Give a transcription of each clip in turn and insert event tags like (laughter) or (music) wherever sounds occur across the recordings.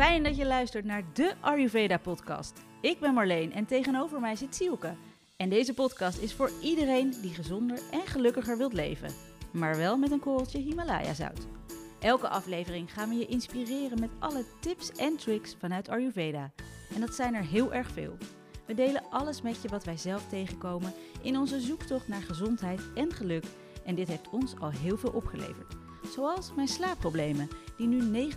Fijn dat je luistert naar de Ayurveda podcast. Ik ben Marleen en tegenover mij zit Sielke. En deze podcast is voor iedereen die gezonder en gelukkiger wilt leven. Maar wel met een korreltje Himalaya zout. Elke aflevering gaan we je inspireren met alle tips en tricks vanuit Ayurveda. En dat zijn er heel erg veel. We delen alles met je wat wij zelf tegenkomen in onze zoektocht naar gezondheid en geluk. En dit heeft ons al heel veel opgeleverd. Zoals mijn slaapproblemen, die nu 90%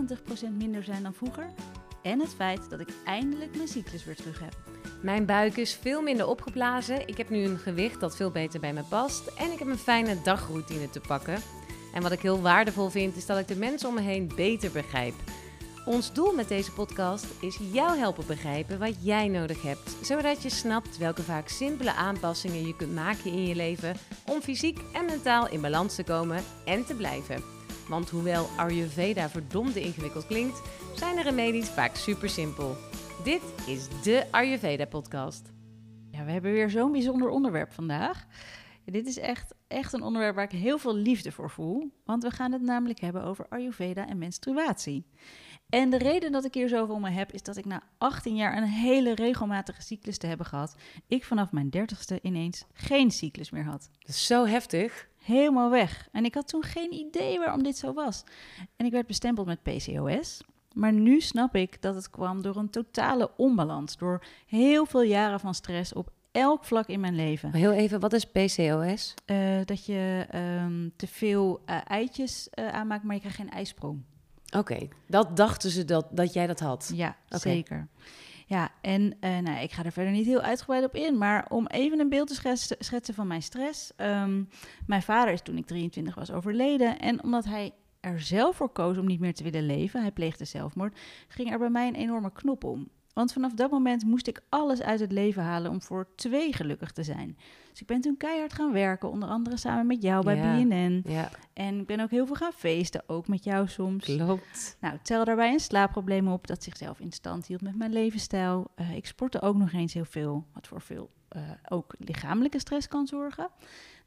minder zijn dan vroeger. En het feit dat ik eindelijk mijn cyclus weer terug heb. Mijn buik is veel minder opgeblazen. Ik heb nu een gewicht dat veel beter bij me past. En ik heb een fijne dagroutine te pakken. En wat ik heel waardevol vind, is dat ik de mensen om me heen beter begrijp. Ons doel met deze podcast is jou helpen begrijpen wat jij nodig hebt, zodat je snapt welke vaak simpele aanpassingen je kunt maken in je leven om fysiek en mentaal in balans te komen en te blijven. Want hoewel Ayurveda verdomde ingewikkeld klinkt, zijn de remedies vaak super simpel. Dit is de Ayurveda podcast. Ja, we hebben weer zo'n bijzonder onderwerp vandaag. Dit is echt, echt een onderwerp waar ik heel veel liefde voor voel. Want we gaan het namelijk hebben over Ayurveda en menstruatie. En de reden dat ik hier zo voor me heb, is dat ik na 18 jaar een hele regelmatige cyclus te hebben gehad, ik vanaf mijn dertigste ineens geen cyclus meer had. Dat is zo heftig. Helemaal weg. En ik had toen geen idee waarom dit zo was. En ik werd bestempeld met PCOS. Maar nu snap ik dat het kwam door een totale onbalans. Door heel veel jaren van stress op elk vlak in mijn leven. Maar heel even, wat is PCOS? Uh, dat je um, te veel uh, eitjes uh, aanmaakt, maar je krijgt geen ijsprong. Oké, okay. dat dachten ze dat, dat jij dat had? Ja, okay. zeker. Ja, en nou, ik ga er verder niet heel uitgebreid op in, maar om even een beeld te schetsen, schetsen van mijn stress. Um, mijn vader is toen ik 23 was overleden en omdat hij er zelf voor koos om niet meer te willen leven, hij pleegde zelfmoord, ging er bij mij een enorme knop om. Want vanaf dat moment moest ik alles uit het leven halen om voor twee gelukkig te zijn. Dus ik ben toen keihard gaan werken, onder andere samen met jou bij ja, BNN. Ja. En ik ben ook heel veel gaan feesten, ook met jou soms. Klopt. Nou, tel daarbij een slaapprobleem op dat zichzelf in stand hield met mijn levensstijl. Uh, ik sportte ook nog eens heel veel, wat voor veel uh, ook lichamelijke stress kan zorgen.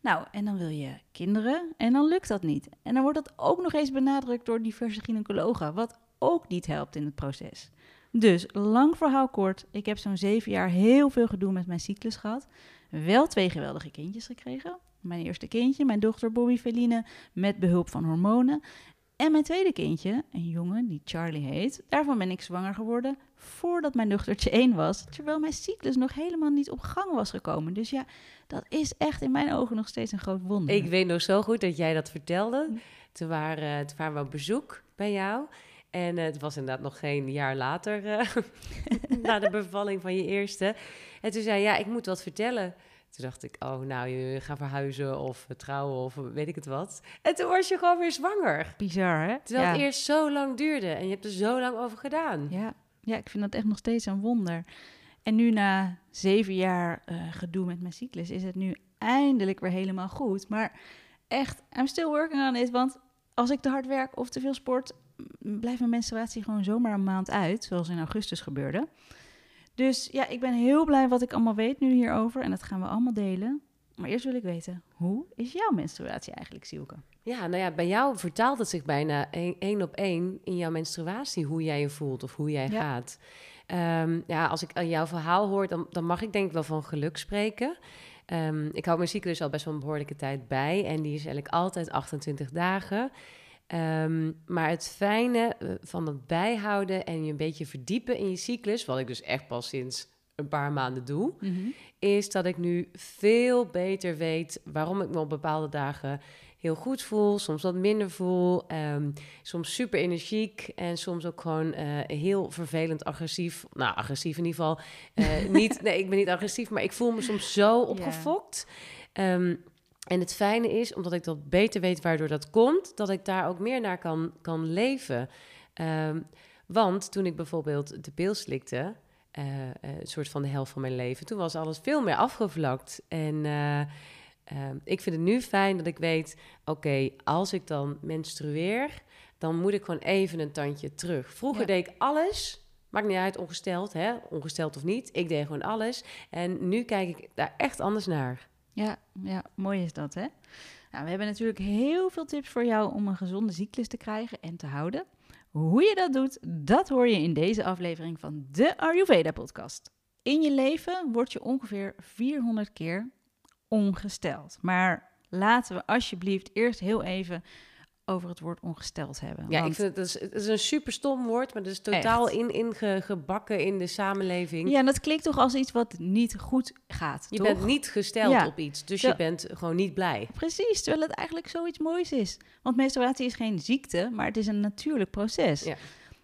Nou, en dan wil je kinderen en dan lukt dat niet. En dan wordt dat ook nog eens benadrukt door diverse gynaecologen, wat ook niet helpt in het proces. Dus, lang verhaal kort, ik heb zo'n zeven jaar heel veel gedoe met mijn cyclus gehad. Wel twee geweldige kindjes gekregen. Mijn eerste kindje, mijn dochter Bobby Feline, met behulp van hormonen. En mijn tweede kindje, een jongen die Charlie heet, daarvan ben ik zwanger geworden voordat mijn dochtertje één was. Terwijl mijn cyclus nog helemaal niet op gang was gekomen. Dus ja, dat is echt in mijn ogen nog steeds een groot wonder. Ik weet nog zo goed dat jij dat vertelde. Toen waren, toen waren we op bezoek bij jou. En uh, het was inderdaad nog geen jaar later, uh, (laughs) na de bevalling van je eerste. En toen zei ja, ik moet wat vertellen. Toen dacht ik, oh, nou, je gaat verhuizen of trouwen of weet ik het wat. En toen was je gewoon weer zwanger. Bizar, hè? Terwijl ja. het eerst zo lang duurde en je hebt er zo lang over gedaan. Ja, ja ik vind dat echt nog steeds een wonder. En nu na zeven jaar uh, gedoe met mijn cyclus is het nu eindelijk weer helemaal goed. Maar echt, I'm still working on it, want als ik te hard werk of te veel sport blijft mijn menstruatie gewoon zomaar een maand uit, zoals in augustus gebeurde. Dus ja, ik ben heel blij wat ik allemaal weet nu hierover en dat gaan we allemaal delen. Maar eerst wil ik weten, hoe is jouw menstruatie eigenlijk, Sielke? Ja, nou ja, bij jou vertaalt het zich bijna één op één in jouw menstruatie, hoe jij je voelt of hoe jij ja. gaat. Um, ja, als ik aan jouw verhaal hoor, dan, dan mag ik denk ik wel van geluk spreken. Um, ik hou mijn cyclus al best wel een behoorlijke tijd bij en die is eigenlijk altijd 28 dagen. Um, maar het fijne uh, van het bijhouden en je een beetje verdiepen in je cyclus, wat ik dus echt pas sinds een paar maanden doe, mm -hmm. is dat ik nu veel beter weet waarom ik me op bepaalde dagen heel goed voel, soms wat minder voel, um, soms super energiek en soms ook gewoon uh, heel vervelend agressief. Nou, agressief in ieder geval. Uh, (laughs) niet, nee, ik ben niet agressief, maar ik voel me soms zo opgefokt. Yeah. Um, en het fijne is, omdat ik dat beter weet waardoor dat komt, dat ik daar ook meer naar kan, kan leven. Um, want toen ik bijvoorbeeld de pil slikte, uh, uh, een soort van de helft van mijn leven, toen was alles veel meer afgevlakt. En uh, ik vind het nu fijn dat ik weet, oké, okay, als ik dan menstrueer, dan moet ik gewoon even een tandje terug. Vroeger ja. deed ik alles, Maakt niet uit, ongesteld, hè? ongesteld of niet. Ik deed gewoon alles. En nu kijk ik daar echt anders naar. Ja, ja, mooi is dat, hè? Nou, we hebben natuurlijk heel veel tips voor jou om een gezonde cyclus te krijgen en te houden. Hoe je dat doet, dat hoor je in deze aflevering van de Ayurveda podcast. In je leven word je ongeveer 400 keer ongesteld. Maar laten we alsjeblieft eerst heel even over het woord ongesteld hebben. Ja, ik vind het, het, is, het is een super stom woord, maar het is totaal in, ingebakken in de samenleving. Ja, dat klinkt toch als iets wat niet goed gaat. Je bent niet gesteld op iets, dus je bent gewoon niet blij. Precies, terwijl het eigenlijk zoiets moois is. Want menstruatie is geen ziekte, maar het is een natuurlijk proces. Ja.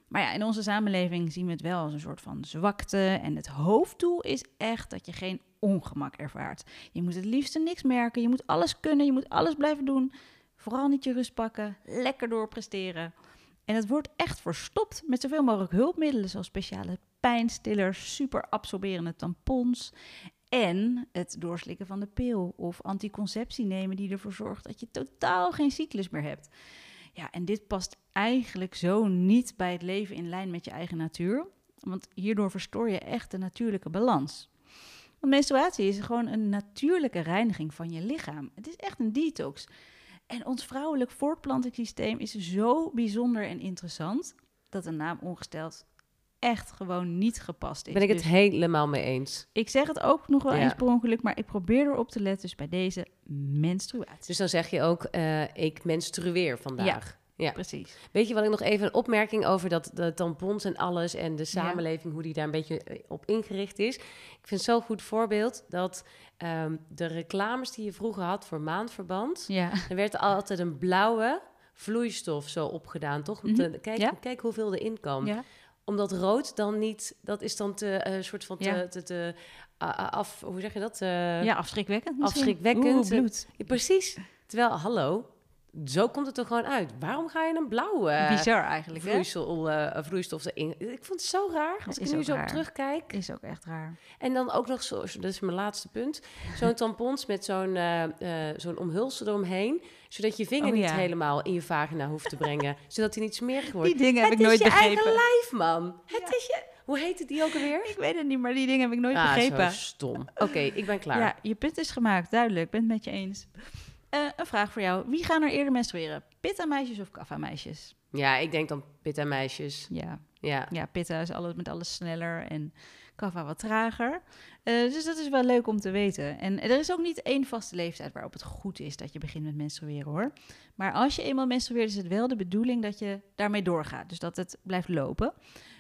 Maar ja, in onze samenleving zien we het wel als een soort van zwakte. En het hoofddoel is echt dat je geen ongemak ervaart. Je moet het liefste niks merken, je moet alles kunnen, je moet alles blijven doen. Vooral niet je rust pakken, lekker doorpresteren. En het wordt echt verstopt met zoveel mogelijk hulpmiddelen, zoals speciale pijnstillers, super absorberende tampons en het doorslikken van de pil of anticonceptie nemen die ervoor zorgt dat je totaal geen cyclus meer hebt. Ja, en dit past eigenlijk zo niet bij het leven in lijn met je eigen natuur, want hierdoor verstoor je echt de natuurlijke balans. Want menstruatie is gewoon een natuurlijke reiniging van je lichaam. Het is echt een detox. En ons vrouwelijk voortplantingssysteem is zo bijzonder en interessant dat de naam ongesteld echt gewoon niet gepast is. Ben ik het dus helemaal mee eens. Ik zeg het ook nog wel eens per ongeluk, maar ik probeer erop te letten dus bij deze menstruatie. Dus dan zeg je ook, uh, ik menstrueer vandaag. Ja, precies. Weet je wat ik nog even een opmerking over dat de tampons en alles en de samenleving, hoe die daar een beetje eh, op ingericht is. Ik vind zo'n goed voorbeeld dat um, de reclames die je vroeger had voor maandverband, ja. er werd altijd een blauwe vloeistof zo opgedaan, toch? Mm kijk, kijk hoeveel erin kan. Ja. Omdat rood dan niet, dat is dan te, uh, soort van te, te, te af, hoe zeg je dat? Uh, ja, afschrikwekkend. Misschien. Afschrikwekkend. Oeh, bloed. precies. Terwijl, hallo, zo komt het er gewoon uit. Waarom ga je een blauwe Bizar eigenlijk, vloeisel, uh, vloeistof erin? Ik vond het zo raar. Als ik nu zo op terugkijk. Is ook echt raar. En dan ook nog zo, dat is mijn laatste punt, zo'n tampons met zo'n uh, uh, zo'n omhulsel eromheen, zodat je vinger oh, niet helemaal in je vagina hoeft te brengen, (laughs) zodat hij niet smerig wordt. Die dingen heb ik nooit begrepen. Het is je eigen lijf, man. Het is je... Hoe heet het die ook alweer? Ik weet het niet, maar die dingen heb ik nooit ah, begrepen. Zo stom. Oké, ik ben klaar. Ja, je punt is gemaakt, duidelijk. Ik ben het met je eens. Uh, een vraag voor jou. Wie gaan er eerder menstrueren? Pitta-meisjes of kaffa-meisjes? Ja, ik denk dan pitta-meisjes. Ja. Ja. ja, pitta is alles, met alles sneller en kaffa wat trager. Uh, dus dat is wel leuk om te weten. En er is ook niet één vaste leeftijd waarop het goed is dat je begint met menstrueren hoor. Maar als je eenmaal menstrueert is het wel de bedoeling dat je daarmee doorgaat. Dus dat het blijft lopen.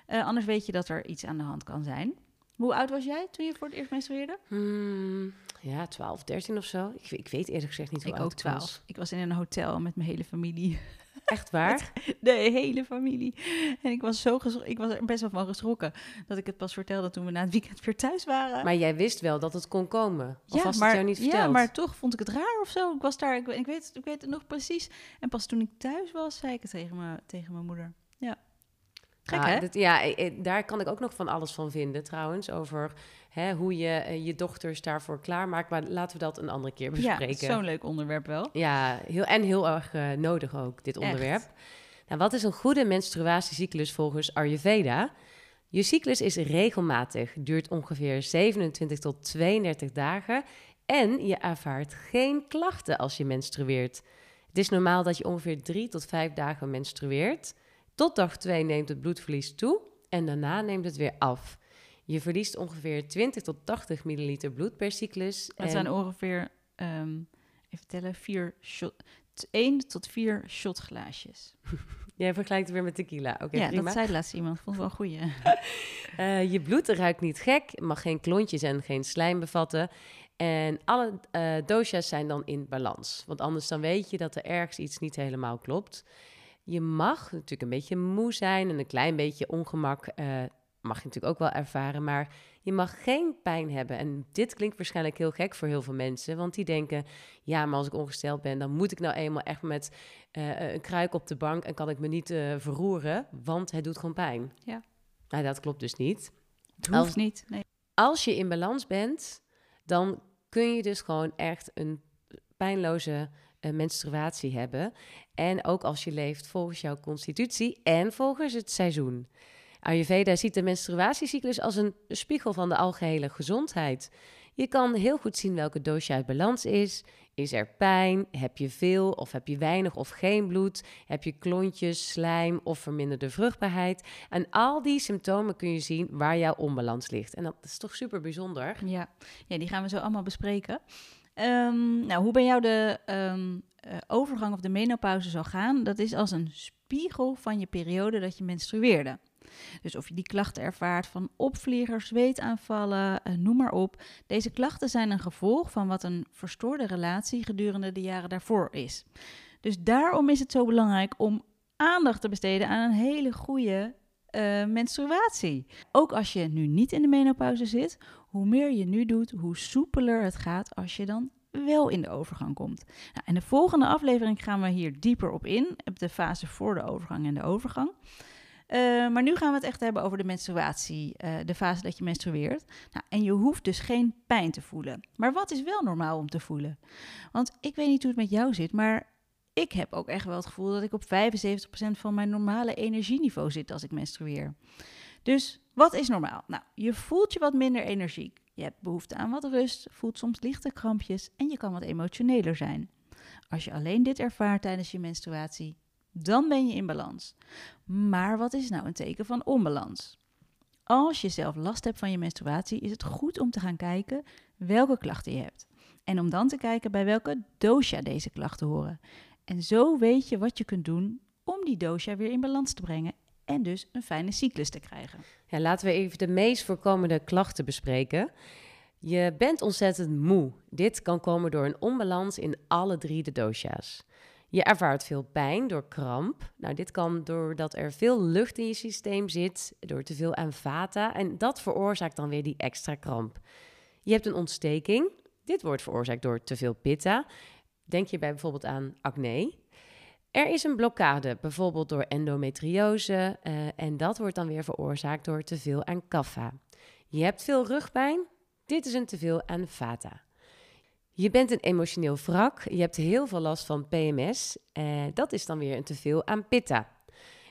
Uh, anders weet je dat er iets aan de hand kan zijn. Hoe oud was jij toen je voor het eerst menstrueerde? Hmm, ja, 12, 13 of zo. Ik, ik weet eerlijk gezegd niet hoe ik oud ook 12. was. Ik was in een hotel met mijn hele familie. Echt (laughs) waar? de hele familie. En ik was, zo ik was er best wel van geschrokken dat ik het pas vertelde toen we na het weekend weer thuis waren. Maar jij wist wel dat het kon komen? Of ja, was maar, het jou niet verteld? Ja, maar toch vond ik het raar of zo. Ik was daar, ik, ik, weet, ik weet het nog precies. En pas toen ik thuis was, zei ik het tegen, me, tegen mijn moeder. Ja. Gek, ah, hè? ja, daar kan ik ook nog van alles van vinden, trouwens. Over hè, hoe je eh, je dochters daarvoor klaarmaakt. Maar laten we dat een andere keer bespreken. Ja, zo'n leuk onderwerp wel. Ja, heel, en heel erg uh, nodig ook, dit onderwerp. Nou, wat is een goede menstruatiecyclus volgens Ayurveda? Je cyclus is regelmatig, duurt ongeveer 27 tot 32 dagen en je ervaart geen klachten als je menstrueert. Het is normaal dat je ongeveer 3 tot 5 dagen menstrueert. Tot dag 2 neemt het bloedverlies toe en daarna neemt het weer af. Je verliest ongeveer 20 tot 80 milliliter bloed per cyclus. Dat zijn ongeveer, um, even tellen, vier shot, 1 tot 4 shotglaasjes. (laughs) Jij vergelijkt het weer met tequila. Oké, ja, prima. dat zei laatst iemand. Vond wel een goeie. uh, (laughs) je bloed ruikt niet gek, mag geen klontjes en geen slijm bevatten. En alle uh, dosha's zijn dan in balans. Want anders dan weet je dat er ergens iets niet helemaal klopt. Je mag natuurlijk een beetje moe zijn en een klein beetje ongemak. Uh, mag je natuurlijk ook wel ervaren, maar je mag geen pijn hebben. En dit klinkt waarschijnlijk heel gek voor heel veel mensen, want die denken: ja, maar als ik ongesteld ben, dan moet ik nou eenmaal echt met uh, een kruik op de bank en kan ik me niet uh, verroeren, want het doet gewoon pijn. Ja. Nou, dat klopt dus niet. Het hoeft als, niet. Nee. Als je in balans bent, dan kun je dus gewoon echt een pijnloze uh, menstruatie hebben. En ook als je leeft volgens jouw constitutie en volgens het seizoen. Ayurveda ziet de menstruatiecyclus als een spiegel van de algehele gezondheid. Je kan heel goed zien welke dosha uit balans is. Is er pijn? Heb je veel of heb je weinig of geen bloed? Heb je klontjes, slijm of verminderde vruchtbaarheid? En al die symptomen kun je zien waar jouw onbalans ligt. En dat is toch super bijzonder? Ja, ja die gaan we zo allemaal bespreken. Ehm, nou, hoe bij jou de ehm, eh, overgang of de menopauze zal gaan, dat is als een spiegel van je periode dat je menstrueerde. Dus of je die klachten ervaart van opvliegers, zweetaanvallen, uh, noem maar op. Deze klachten zijn een gevolg van wat een verstoorde relatie gedurende de jaren daarvoor is. Dus daarom is het zo belangrijk om aandacht te besteden aan een hele goede uh, menstruatie. Ook als je nu niet in de menopauze zit, hoe meer je nu doet, hoe soepeler het gaat als je dan wel in de overgang komt. Nou, in de volgende aflevering gaan we hier dieper op in, op de fase voor de overgang en de overgang. Uh, maar nu gaan we het echt hebben over de menstruatie, uh, de fase dat je menstrueert. Nou, en je hoeft dus geen pijn te voelen. Maar wat is wel normaal om te voelen? Want ik weet niet hoe het met jou zit, maar ik heb ook echt wel het gevoel dat ik op 75% van mijn normale energieniveau zit als ik menstrueer. Dus wat is normaal? Nou, je voelt je wat minder energiek. Je hebt behoefte aan wat rust, voelt soms lichte krampjes en je kan wat emotioneler zijn. Als je alleen dit ervaart tijdens je menstruatie, dan ben je in balans. Maar wat is nou een teken van onbalans? Als je zelf last hebt van je menstruatie, is het goed om te gaan kijken welke klachten je hebt. En om dan te kijken bij welke dosha deze klachten horen. En zo weet je wat je kunt doen om die dosha weer in balans te brengen en dus een fijne cyclus te krijgen. Ja, laten we even de meest voorkomende klachten bespreken. Je bent ontzettend moe. Dit kan komen door een onbalans in alle drie de dosha's. Je ervaart veel pijn door kramp. Nou, dit kan doordat er veel lucht in je systeem zit, door te veel aan vata. En dat veroorzaakt dan weer die extra kramp. Je hebt een ontsteking. Dit wordt veroorzaakt door te veel pitta. Denk je bij bijvoorbeeld aan acne. Er is een blokkade, bijvoorbeeld door endometriose. Uh, en dat wordt dan weer veroorzaakt door te veel aan kaffa. Je hebt veel rugpijn. Dit is een teveel aan vata. Je bent een emotioneel wrak. Je hebt heel veel last van PMS. Uh, dat is dan weer een teveel aan pitta.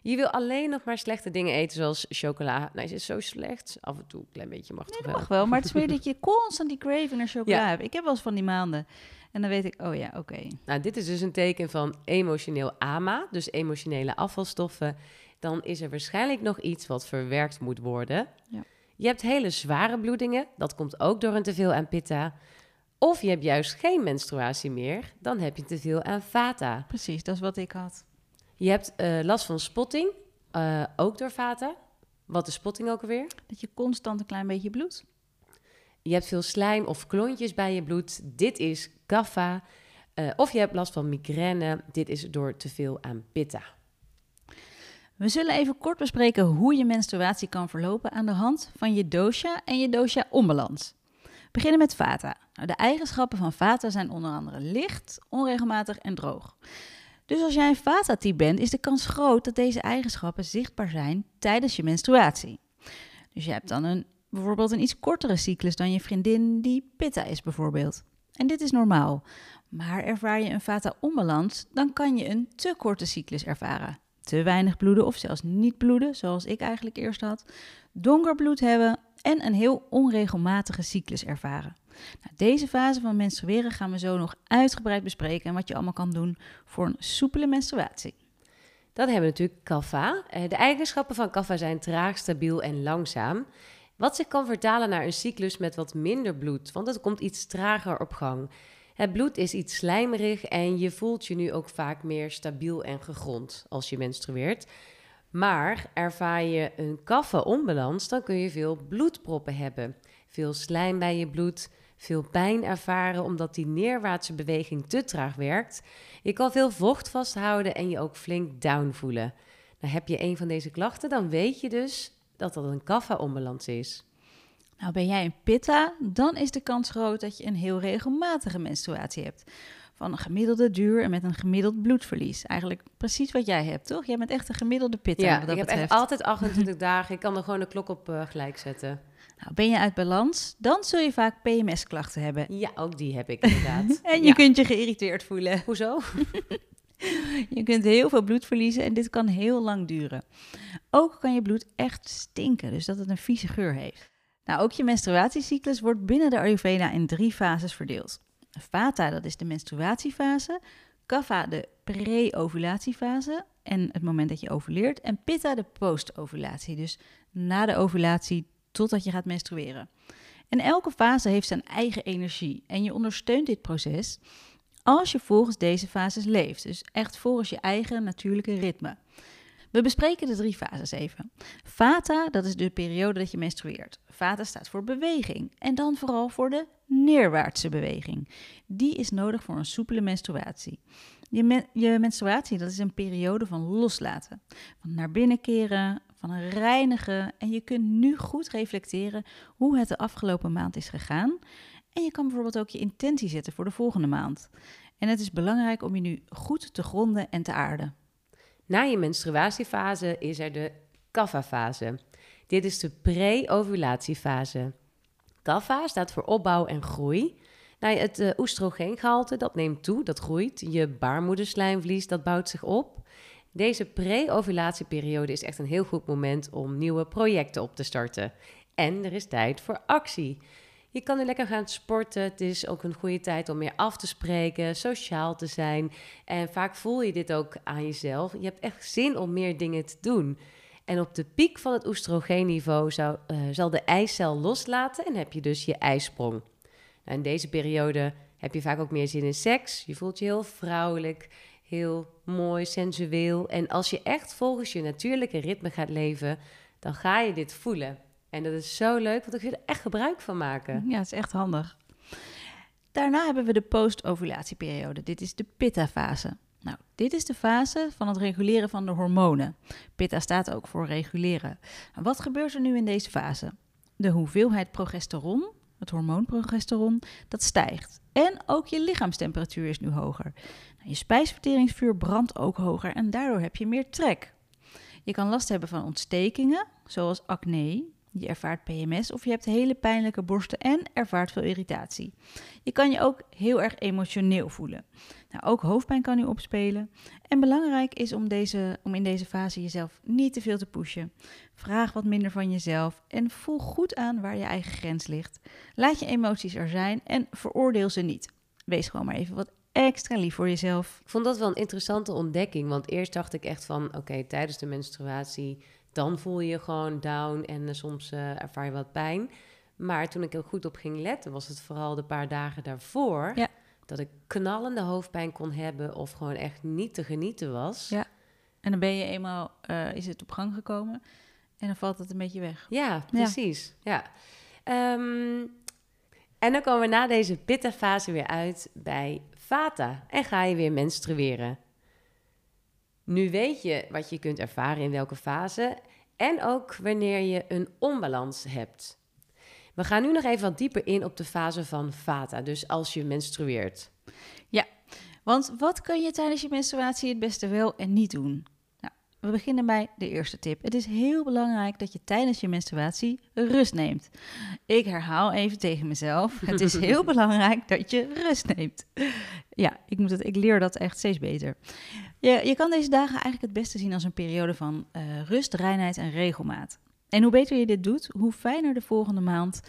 Je wil alleen nog maar slechte dingen eten, zoals chocola. Nou, is het zo slecht? Af en toe een klein beetje mag nee, mag wel. Maar het is weer dat je constant die craving naar chocola ja. hebt. Ik heb wel eens van die maanden. En dan weet ik, oh ja, oké. Okay. Nou, dit is dus een teken van emotioneel AMA, dus emotionele afvalstoffen. Dan is er waarschijnlijk nog iets wat verwerkt moet worden. Ja. Je hebt hele zware bloedingen. Dat komt ook door een teveel aan pitta. Of je hebt juist geen menstruatie meer, dan heb je te veel aan vata. Precies, dat is wat ik had. Je hebt uh, last van spotting, uh, ook door vata. Wat is spotting ook alweer? Dat je constant een klein beetje bloed. Je hebt veel slijm of klontjes bij je bloed. Dit is kapha. Uh, of je hebt last van migraine. Dit is door te veel aan pitta. We zullen even kort bespreken hoe je menstruatie kan verlopen aan de hand van je dosha en je dosha onbalans. We beginnen met vata. Nou, de eigenschappen van vata zijn onder andere licht, onregelmatig en droog. Dus als jij een vata-type bent, is de kans groot dat deze eigenschappen zichtbaar zijn tijdens je menstruatie. Dus je hebt dan een, bijvoorbeeld een iets kortere cyclus dan je vriendin die pitta is bijvoorbeeld. En dit is normaal. Maar ervaar je een vata-onbalans, dan kan je een te korte cyclus ervaren. Te weinig bloeden of zelfs niet bloeden, zoals ik eigenlijk eerst had. Donker bloed hebben en een heel onregelmatige cyclus ervaren. Nou, deze fase van menstrueren gaan we zo nog uitgebreid bespreken en wat je allemaal kan doen voor een soepele menstruatie. Dan hebben we natuurlijk kaffa. Eh, de eigenschappen van kaffa zijn traag, stabiel en langzaam. Wat zich kan vertalen naar een cyclus met wat minder bloed, want het komt iets trager op gang. Het bloed is iets slijmerig en je voelt je nu ook vaak meer stabiel en gegrond als je menstrueert. Maar ervaar je een kaffe-onbalans, dan kun je veel bloedproppen hebben. Veel slijm bij je bloed, veel pijn ervaren omdat die neerwaartse beweging te traag werkt. Je kan veel vocht vasthouden en je ook flink down voelen. Nou, heb je een van deze klachten, dan weet je dus dat dat een kaffa-onbalans is. Nou, ben jij een pitta, dan is de kans groot dat je een heel regelmatige menstruatie hebt. Van een gemiddelde duur en met een gemiddeld bloedverlies. Eigenlijk precies wat jij hebt, toch? Jij bent echt een gemiddelde pitta. Ja, wat dat ik heb echt altijd (laughs) 28 dagen. Ik kan er gewoon de klok op uh, gelijk zetten. Nou, ben je uit balans, dan zul je vaak PMS-klachten hebben. Ja, ook die heb ik inderdaad. (laughs) en je ja. kunt je geïrriteerd voelen. Hoezo? (laughs) je kunt heel veel bloed verliezen en dit kan heel lang duren. Ook kan je bloed echt stinken, dus dat het een vieze geur heeft. Nou, ook je menstruatiecyclus wordt binnen de Ayurveda in drie fases verdeeld. Vata, dat is de menstruatiefase. Kapha, de pre-ovulatiefase en het moment dat je ovuleert. En Pitta, de post-ovulatie, dus na de ovulatie totdat je gaat menstrueren. En elke fase heeft zijn eigen energie en je ondersteunt dit proces als je volgens deze fases leeft. Dus echt volgens je eigen natuurlijke ritme. We bespreken de drie fases even. Vata, dat is de periode dat je menstrueert. Vata staat voor beweging en dan vooral voor de neerwaartse beweging. Die is nodig voor een soepele menstruatie. Je, je menstruatie, dat is een periode van loslaten, van naar binnen keren, van reinigen. En je kunt nu goed reflecteren hoe het de afgelopen maand is gegaan. En je kan bijvoorbeeld ook je intentie zetten voor de volgende maand. En het is belangrijk om je nu goed te gronden en te aarden. Na je menstruatiefase is er de kapha-fase. Dit is de pre-ovulatiefase. Kapha staat voor opbouw en groei. Nou, het uh, oestrogeengehalte dat neemt toe, dat groeit. Je baarmoederslijmvlies dat bouwt zich op. Deze pre-ovulatieperiode is echt een heel goed moment om nieuwe projecten op te starten. En er is tijd voor actie. Je kan nu lekker gaan sporten. Het is ook een goede tijd om meer af te spreken, sociaal te zijn. En vaak voel je dit ook aan jezelf. Je hebt echt zin om meer dingen te doen. En op de piek van het oestrogeenniveau zou, uh, zal de eicel loslaten en heb je dus je ijsprong. Nou, in deze periode heb je vaak ook meer zin in seks. Je voelt je heel vrouwelijk, heel mooi, sensueel. En als je echt volgens je natuurlijke ritme gaat leven, dan ga je dit voelen. En dat is zo leuk, want ik wil er echt gebruik van maken. Ja, het is echt handig. Daarna hebben we de post-ovulatieperiode. Dit is de pitta-fase. Nou, dit is de fase van het reguleren van de hormonen. Pitta staat ook voor reguleren. Wat gebeurt er nu in deze fase? De hoeveelheid progesteron, het hormoon progesteron, dat stijgt. En ook je lichaamstemperatuur is nu hoger. Nou, je spijsverteringsvuur brandt ook hoger en daardoor heb je meer trek. Je kan last hebben van ontstekingen, zoals acne, je ervaart PMS of je hebt hele pijnlijke borsten en ervaart veel irritatie. Je kan je ook heel erg emotioneel voelen. Nou, ook hoofdpijn kan nu opspelen. En belangrijk is om, deze, om in deze fase jezelf niet te veel te pushen. Vraag wat minder van jezelf en voel goed aan waar je eigen grens ligt. Laat je emoties er zijn en veroordeel ze niet. Wees gewoon maar even wat extra lief voor jezelf. Ik vond dat wel een interessante ontdekking, want eerst dacht ik echt van, oké, tijdens de menstruatie dan voel je je gewoon down en uh, soms uh, ervaar je wat pijn. Maar toen ik er goed op ging letten, was het vooral de paar dagen daarvoor ja. dat ik knallende hoofdpijn kon hebben of gewoon echt niet te genieten was. Ja. En dan ben je eenmaal, uh, is het op gang gekomen en dan valt het een beetje weg. Ja, precies. Ja. ja. Um, en dan komen we na deze pitta-fase weer uit bij vata en ga je weer menstrueren. Nu weet je wat je kunt ervaren in welke fase en ook wanneer je een onbalans hebt. We gaan nu nog even wat dieper in op de fase van vata, dus als je menstrueert. Ja, want wat kun je tijdens je menstruatie het beste wel en niet doen? We beginnen bij de eerste tip. Het is heel belangrijk dat je tijdens je menstruatie rust neemt. Ik herhaal even tegen mezelf: het is (laughs) heel belangrijk dat je rust neemt. Ja, ik, moet het, ik leer dat echt steeds beter. Je, je kan deze dagen eigenlijk het beste zien als een periode van uh, rust, reinheid en regelmaat. En hoe beter je dit doet, hoe fijner de volgende maand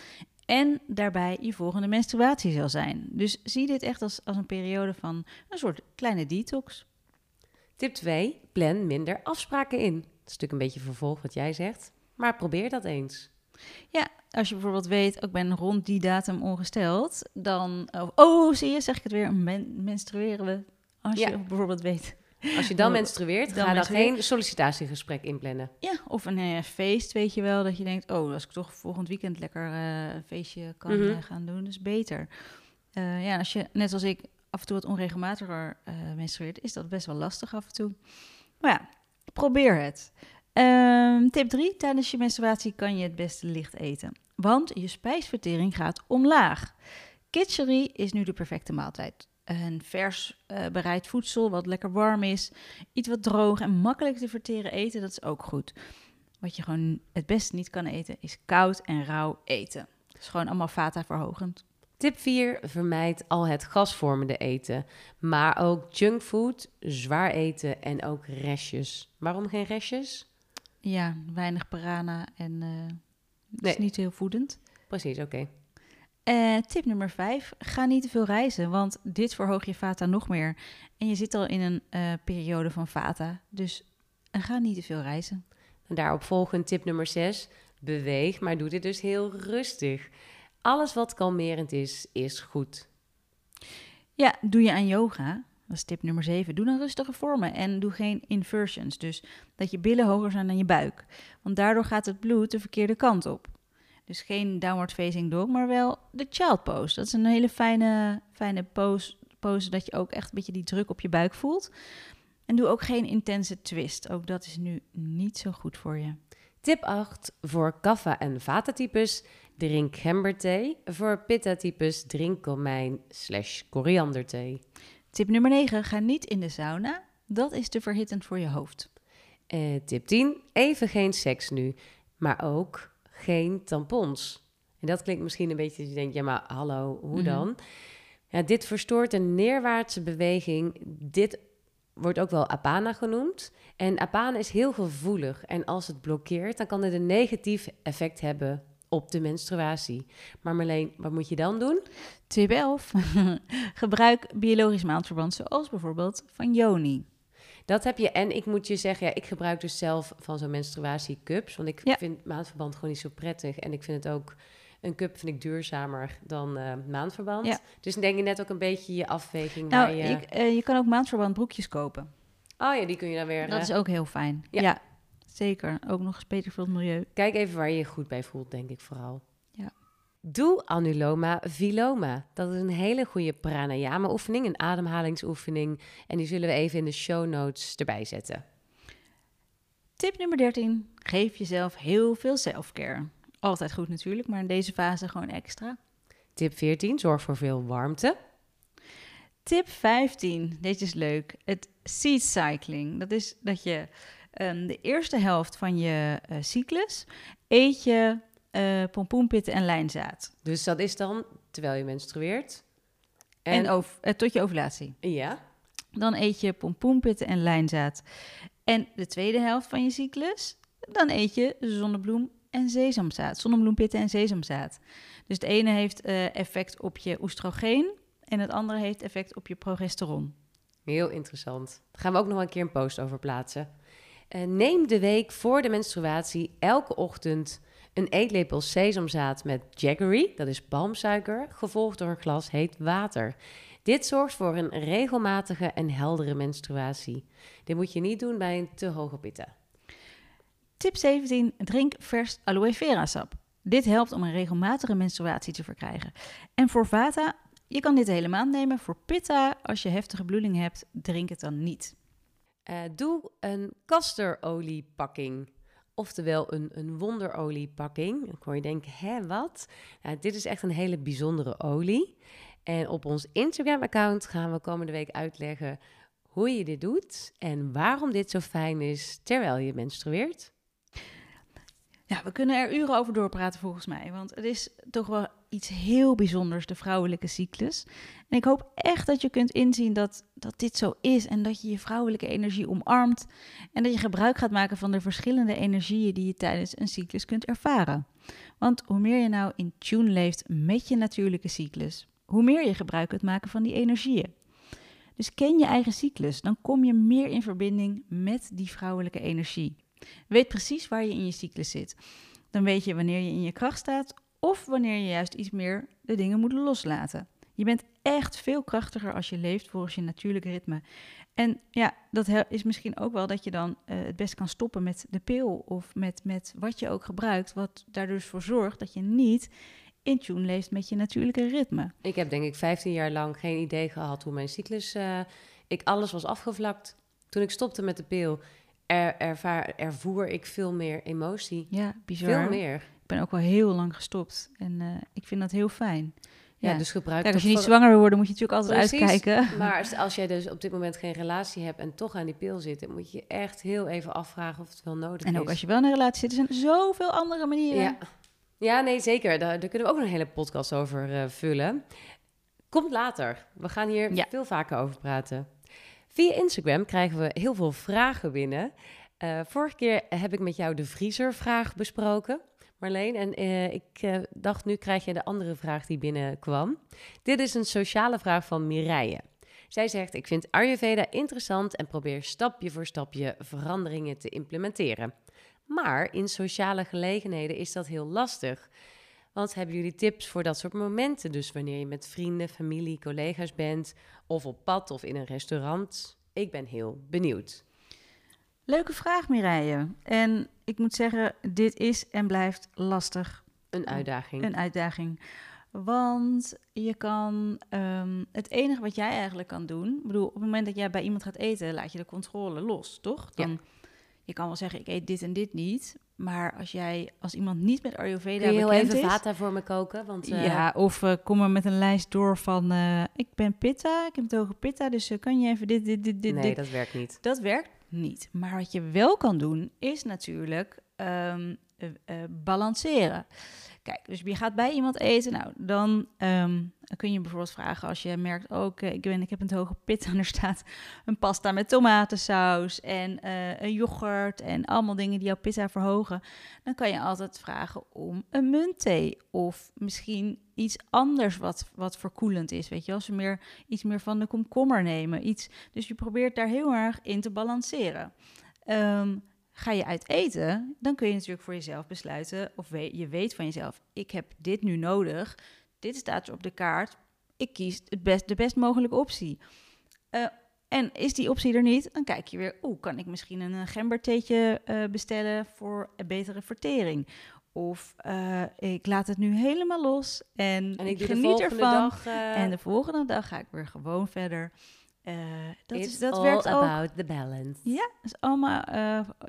en daarbij je volgende menstruatie zal zijn. Dus zie dit echt als, als een periode van een soort kleine detox. Tip 2. Plan minder afspraken in. Dat is natuurlijk een beetje vervolg wat jij zegt, maar probeer dat eens. Ja, als je bijvoorbeeld weet, ik ben rond die datum ongesteld, dan... Oh, zie je, zeg ik het weer, menstrueren we. Als je bijvoorbeeld weet, als je dan (laughs) menstrueert, dan ga dan geen sollicitatiegesprek inplannen. Ja, of een uh, feest, weet je wel, dat je denkt, oh, als ik toch volgend weekend lekker uh, een feestje kan mm gaan doen, is beter. ja, als je, net als ik, af en toe wat onregelmatiger menstrueert, is dat best wel lastig af en toe. Maar ja, probeer het. Um, tip 3. Tijdens je menstruatie kan je het beste licht eten. Want je spijsvertering gaat omlaag. Kitchery is nu de perfecte maaltijd een vers uh, bereid voedsel wat lekker warm is. Iets wat droog en makkelijk te verteren eten, dat is ook goed. Wat je gewoon het beste niet kan eten, is koud en rauw eten. Dat is gewoon allemaal vata verhogend. Tip 4. Vermijd al het gasvormende eten. Maar ook junkfood, zwaar eten en ook restjes. Waarom geen restjes? Ja, weinig parana en uh, nee. is niet heel voedend. precies, oké. Eh, tip nummer 5. Ga niet te veel reizen, want dit verhoogt je vata nog meer. En je zit al in een eh, periode van vata, dus ga niet te veel reizen. En daarop volgend tip nummer 6. Beweeg, maar doe dit dus heel rustig. Alles wat kalmerend is, is goed. Ja, doe je aan yoga. Dat is tip nummer 7. Doe dan rustige vormen en doe geen inversions. Dus dat je billen hoger zijn dan je buik. Want daardoor gaat het bloed de verkeerde kant op. Dus geen downward facing dog, maar wel de child pose. Dat is een hele fijne, fijne pose, pose dat je ook echt een beetje die druk op je buik voelt. En doe ook geen intense twist. Ook dat is nu niet zo goed voor je. Tip 8. Voor kaffa- en vata-types drink gemberthee. Voor pitta-types drink komijn slash korianderthee. Tip nummer 9. Ga niet in de sauna. Dat is te verhittend voor je hoofd. Uh, tip 10. Even geen seks nu. Maar ook geen tampons. En dat klinkt misschien een beetje je denkt, ja maar hallo, hoe Mhm. dan? Ja, dit verstoort een neerwaartse beweging. Dit wordt ook wel apana genoemd. En apana is heel gevoelig. En als het blokkeert, dan kan het een negatief effect hebben op de menstruatie. Maar Marleen, wat moet je dan doen? Tip 11. (laughs) Gebruik biologisch maandverband, zoals bijvoorbeeld van Yoni. Dat heb je. En ik moet je zeggen, ja, ik gebruik dus zelf van zo'n menstruatiecups. Want ik Ja. vind maandverband gewoon niet zo prettig. En ik vind het ook, een cup vind ik duurzamer dan eh, maandverband. Ja. Dus denk je net ook een beetje je afweging. Nou, je... ik, eh, je kan ook maandverband broekjes kopen. Oh ja, die kun je dan weer... Dat eh, is ook heel fijn. Ja. Ja. Zeker. Ook nog eens beter voor het milieu. Kijk even waar je je goed bij voelt, denk ik vooral. Ja. Doe anuloma viloma. Dat is een hele goede pranayama oefening, een ademhalingsoefening. En die zullen we even in de show notes erbij zetten. Tip nummer 13. Geef jezelf heel veel selfcare. Altijd goed natuurlijk, maar in deze fase gewoon extra. Tip 14, zorg voor veel warmte. Tip 15. Deze is leuk. Het seed cycling. Dat is dat je ehm, de eerste helft van je eh, cyclus eet je eh, pompoenpitten en lijnzaad. Dus dat is dan terwijl je menstrueert. En, ov- eh, tot je ovulatie. Ja, Dan eet je pompoenpitten en lijnzaad. En de tweede helft van je cyclus, dan eet je zonnebloem en sesamzaad. Zonnebloempitten en sesamzaad. Dus het ene heeft effect op je oestrogeen en het andere heeft effect op je progesteron. heel interessant. Daar gaan we ook nog een keer een post over plaatsen. Eh, neem de week voor de menstruatie elke ochtend een eetlepel sesamzaad met jaggery, dat is palmsuiker, gevolgd door een glas heet water. Dit zorgt voor een regelmatige en heldere menstruatie. Dit moet je niet doen bij een te hoge pitta. Tip 17. Drink vers aloe vera sap. Dit helpt om een regelmatige menstruatie te verkrijgen. En voor vata, je kan dit de hele maand nemen. Voor pitta, als je heftige bloeding hebt, drink het dan niet. Eh, doe een castoroliepakking. Oftewel een, een wonderoliepakking. Dan kon je denken, hè, wat? Nou, dit is echt een hele bijzondere olie. En op ons Instagram-account gaan we komende week uitleggen hoe je dit doet en waarom dit zo fijn is terwijl je menstrueert. We kunnen er uren over doorpraten volgens mij. Want het is toch wel iets heel bijzonders, de vrouwelijke cyclus. En ik hoop echt dat je kunt inzien dat, dat dit zo is. En dat je je vrouwelijke energie omarmt. En dat je gebruik gaat maken van de verschillende energieën die je tijdens een cyclus kunt ervaren. Want hoe meer je nou in tune leeft met je natuurlijke cyclus, hoe meer je gebruik kunt maken van die energieën. Dus ken je eigen cyclus, dan kom je meer in verbinding met die vrouwelijke energie. Weet precies waar je in je cyclus zit. Dan weet je wanneer je in je kracht staat of wanneer je juist iets meer de dingen moet loslaten. Je bent echt veel krachtiger als je leeft volgens je natuurlijke ritme. En ja, dat is misschien ook wel dat je dan eh, het best kan stoppen met de pil of met, met wat je ook gebruikt. Wat daar dus voor zorgt dat je niet in tune leeft met je natuurlijke ritme. Ik heb denk ik 15 jaar lang geen idee gehad hoe mijn cyclus... eh, ik alles was afgevlakt. Toen ik stopte met de pil, er, ervaar, ervoer ik veel meer emotie. Ja, bizar. Veel meer. Ik ben ook wel heel lang gestopt en eh, ik vind dat heel fijn. Ja, Ja. dus gebruik Kijk, als je niet zwanger wil worden, moet je natuurlijk altijd Precies. uitkijken. (laughs) (laughs) Maar als, als jij dus op dit moment geen relatie hebt en toch aan die pil zit, dan moet je echt heel even afvragen of het wel nodig is. En ook als je wel in een relatie zit, er zijn zoveel andere manieren. Ja. ja, nee, zeker. Daar, daar kunnen we ook nog een hele podcast over eh, vullen. Komt later. We gaan hier Ja. veel vaker over praten. Via Instagram krijgen we heel veel vragen binnen. Eh, vorige keer heb ik met jou de vriezervraag besproken. Marleen. En eh, ik eh, dacht, nu krijg je de andere vraag die binnenkwam. Dit is een sociale vraag van Mireille. Zij zegt, ik vind Ayurveda interessant en probeer stapje voor stapje veranderingen te implementeren. Maar in sociale gelegenheden is dat heel lastig. Want hebben jullie tips voor dat soort momenten? Dus wanneer je met vrienden, familie, collega's bent, of op pad of in een restaurant. Ik ben heel benieuwd. Leuke vraag, Mireille. En ik moet zeggen, dit is en blijft lastig. Een uitdaging. Een uitdaging. Want je kan, ehm, het enige wat jij eigenlijk kan doen, ik bedoel, op het moment dat jij bij iemand gaat eten, laat je de controle los, toch? Dan, Je kan wel zeggen, ik eet dit en dit niet, maar als jij, als iemand niet met Ayurveda Kun je heel even is, vata voor me koken? Want, eh, ja, of eh, kom er met een lijst door van, eh, ik ben pitta, ik heb het hoge pitta, dus kan je even dit, dit, dit, dit, nee, dit. dat werkt niet. Dat werkt niet. Maar wat je wel kan doen, is natuurlijk ehm, eh, eh, balanceren. Kijk, dus je gaat bij iemand eten. Nou, dan ehm, kun je bijvoorbeeld vragen als je merkt ook, eh, ik, ben, ik heb een hoge pit en er staat een pasta met tomatensaus en eh, een yoghurt en allemaal dingen die jouw pizza verhogen. Dan kan je altijd vragen om een muntthee of misschien iets anders wat, wat verkoelend is. Weet je, als we meer, iets meer van de komkommer nemen. Iets, dus je probeert daar heel erg in te balanceren. Ehm, ga je uit eten, dan kun je natuurlijk voor jezelf besluiten, of je weet van jezelf, ik heb dit nu nodig, dit staat er op de kaart, ik kies het best, de best mogelijke optie. Eh, en is die optie er niet, dan kijk je weer, oeh, kan ik misschien een eh, gembertheetje eh, bestellen voor een betere vertering? Of ik laat het nu helemaal los en, En ik geniet ervan. dag... En de volgende dag ga ik weer gewoon verder. Dat it's is, dat all werkt ook. about the balance. Ja, is allemaal.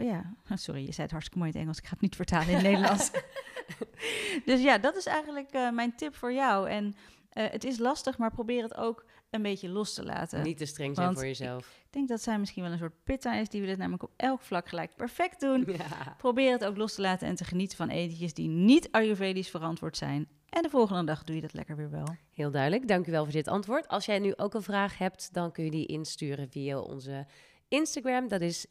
ja, (laughs) sorry, je zei het hartstikke mooi in het Engels. Ik ga het niet vertalen in het Nederlands. (laughs) (laughs) dus ja, dat is eigenlijk eh, mijn tip voor jou. En eh, het is lastig, maar probeer het ook een beetje los te laten. Niet te streng zijn voor jezelf. Ik denk dat zij misschien wel een soort pitta is. Die wil het namelijk op elk vlak gelijk perfect doen. (laughs) Ja. Probeer het ook los te laten en te genieten van etentjes die niet Ayurvedisch verantwoord zijn. En de volgende dag doe je dat lekker weer wel. Heel duidelijk. Dank u wel voor dit antwoord. Als jij nu ook een vraag hebt, dan kun je die insturen via onze Instagram. Dat is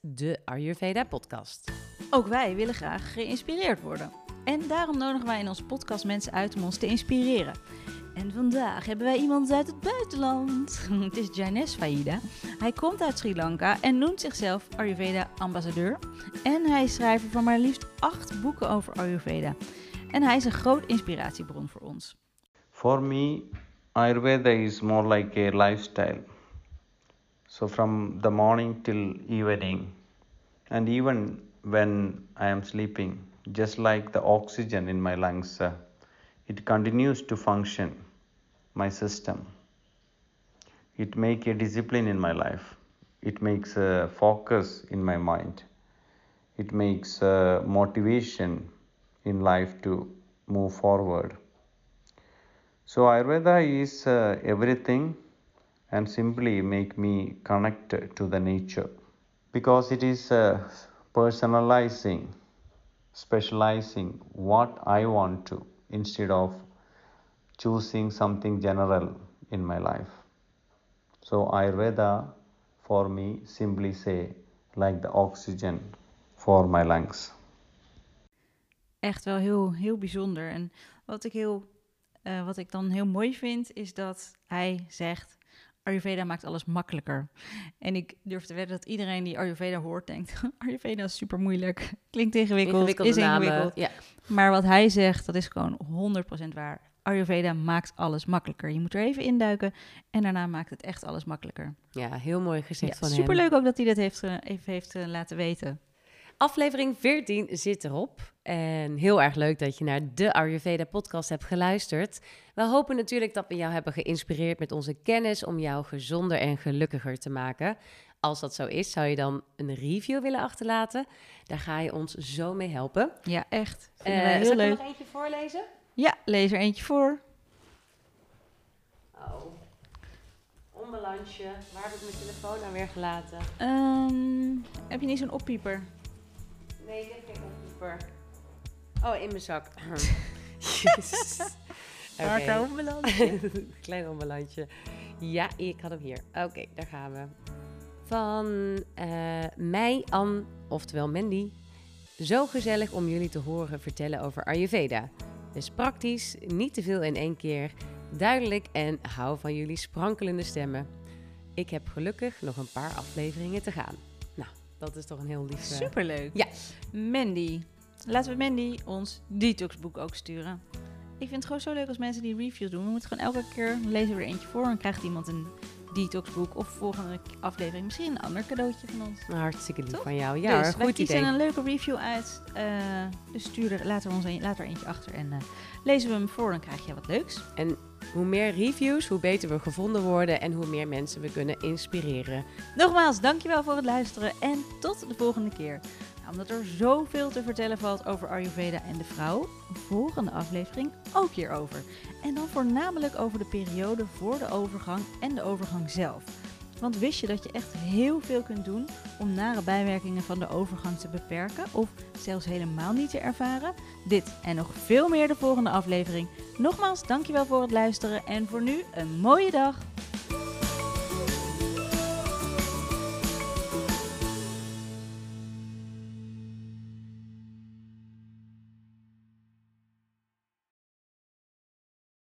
de Ayurveda podcast. Ook wij willen graag geïnspireerd worden. En daarom nodigen wij in onze podcast mensen uit om ons te inspireren. En vandaag hebben wij iemand uit het buitenland. (laughs) Het is Jaines Faida. Hij komt uit Sri Lanka en noemt zichzelf Ayurveda-ambassadeur. En hij is schrijver van maar liefst acht boeken over Ayurveda. En hij is een groot inspiratiebron voor ons. For me, Ayurveda is more like a lifestyle. So, from the morning till evening, and even when I am sleeping, just like the oxygen in my lungs, it continues to function, my system. It makes a discipline in my life. It makes a focus in my mind. It makes a motivation in life to move forward. So Ayurveda is uh, everything and simply make me connect to the nature because it is uh, personalizing, specializing what I want to instead of choosing something general in my life. So Ayurveda for me simply say like the oxygen for my lungs. Echt wel heel, heel bijzonder. En wat ik, heel, eh, wat ik dan heel mooi vind, is dat hij zegt... Ayurveda maakt alles makkelijker. En ik durf te wedden dat iedereen die Ayurveda hoort denkt... (laughs) Ayurveda is super moeilijk, klinkt ingewikkeld, is ingewikkeld. Ja. Maar wat hij zegt, dat is gewoon 100% waar. Ayurveda maakt alles makkelijker. Je moet er even induiken en daarna maakt het echt alles makkelijker. ja, heel mooi gezegd Ja, van hem. superleuk ook dat hij dat heeft, eh, even heeft eh, laten weten. Aflevering 14 zit erop. En heel erg leuk dat je naar de Ayurveda podcast hebt geluisterd. We hopen natuurlijk dat we jou hebben geïnspireerd met onze kennis om jou gezonder en gelukkiger te maken. Als dat zo is, zou je dan een review willen achterlaten? Daar ga je ons zo mee helpen. Ja, echt. Eh Vinden wij zal heel ik er nog eentje voorlezen? Ja, lees er eentje voor. Oh. Onbalansje. Waar heb ik mijn telefoon nou weer gelaten? Ehm, heb je niet zo'n oppieper? Nee. Oh, in mijn zak. (laughs) Jezus. (laughs) Klein onbalansje. Ja, ik had hem hier. Oké, daar gaan we. Van eh mij, Ann, oftewel Mandy. Zo gezellig om jullie te horen vertellen over Ayurveda. Dus praktisch, niet te veel in één keer, duidelijk en hou van jullie sprankelende stemmen. Ik heb gelukkig nog een paar afleveringen te gaan. Dat is toch een heel lief... eh, Superleuk. Ja. Mandy. Laten we Mandy ons detoxboek ook sturen. Ik vind het gewoon zo leuk als mensen die reviews doen. We moeten gewoon elke keer lezen we er eentje voor en krijgt iemand een detoxboek of volgende aflevering misschien een ander cadeautje van ons. Nou, hartstikke lief Toch? van jou. Ja, dus goed idee. een leuke review uit. eh, dus stuur er, laat er ons een, laat er eentje achter en eh, lezen we hem voor. Dan krijg je wat leuks. En hoe meer reviews, hoe beter we gevonden worden en hoe meer mensen we kunnen inspireren. Nogmaals, dankjewel voor het luisteren en tot de volgende keer. Nou, omdat er zoveel te vertellen valt over Ayurveda en de vrouw, volgende aflevering ook hierover. En dan voornamelijk over de periode voor de overgang en de overgang zelf. Want wist je dat je echt heel veel kunt doen om nare bijwerkingen van de overgang te beperken of zelfs helemaal niet te ervaren? Dit en nog veel meer de volgende aflevering. Nogmaals, dankjewel voor het luisteren en voor nu een mooie dag.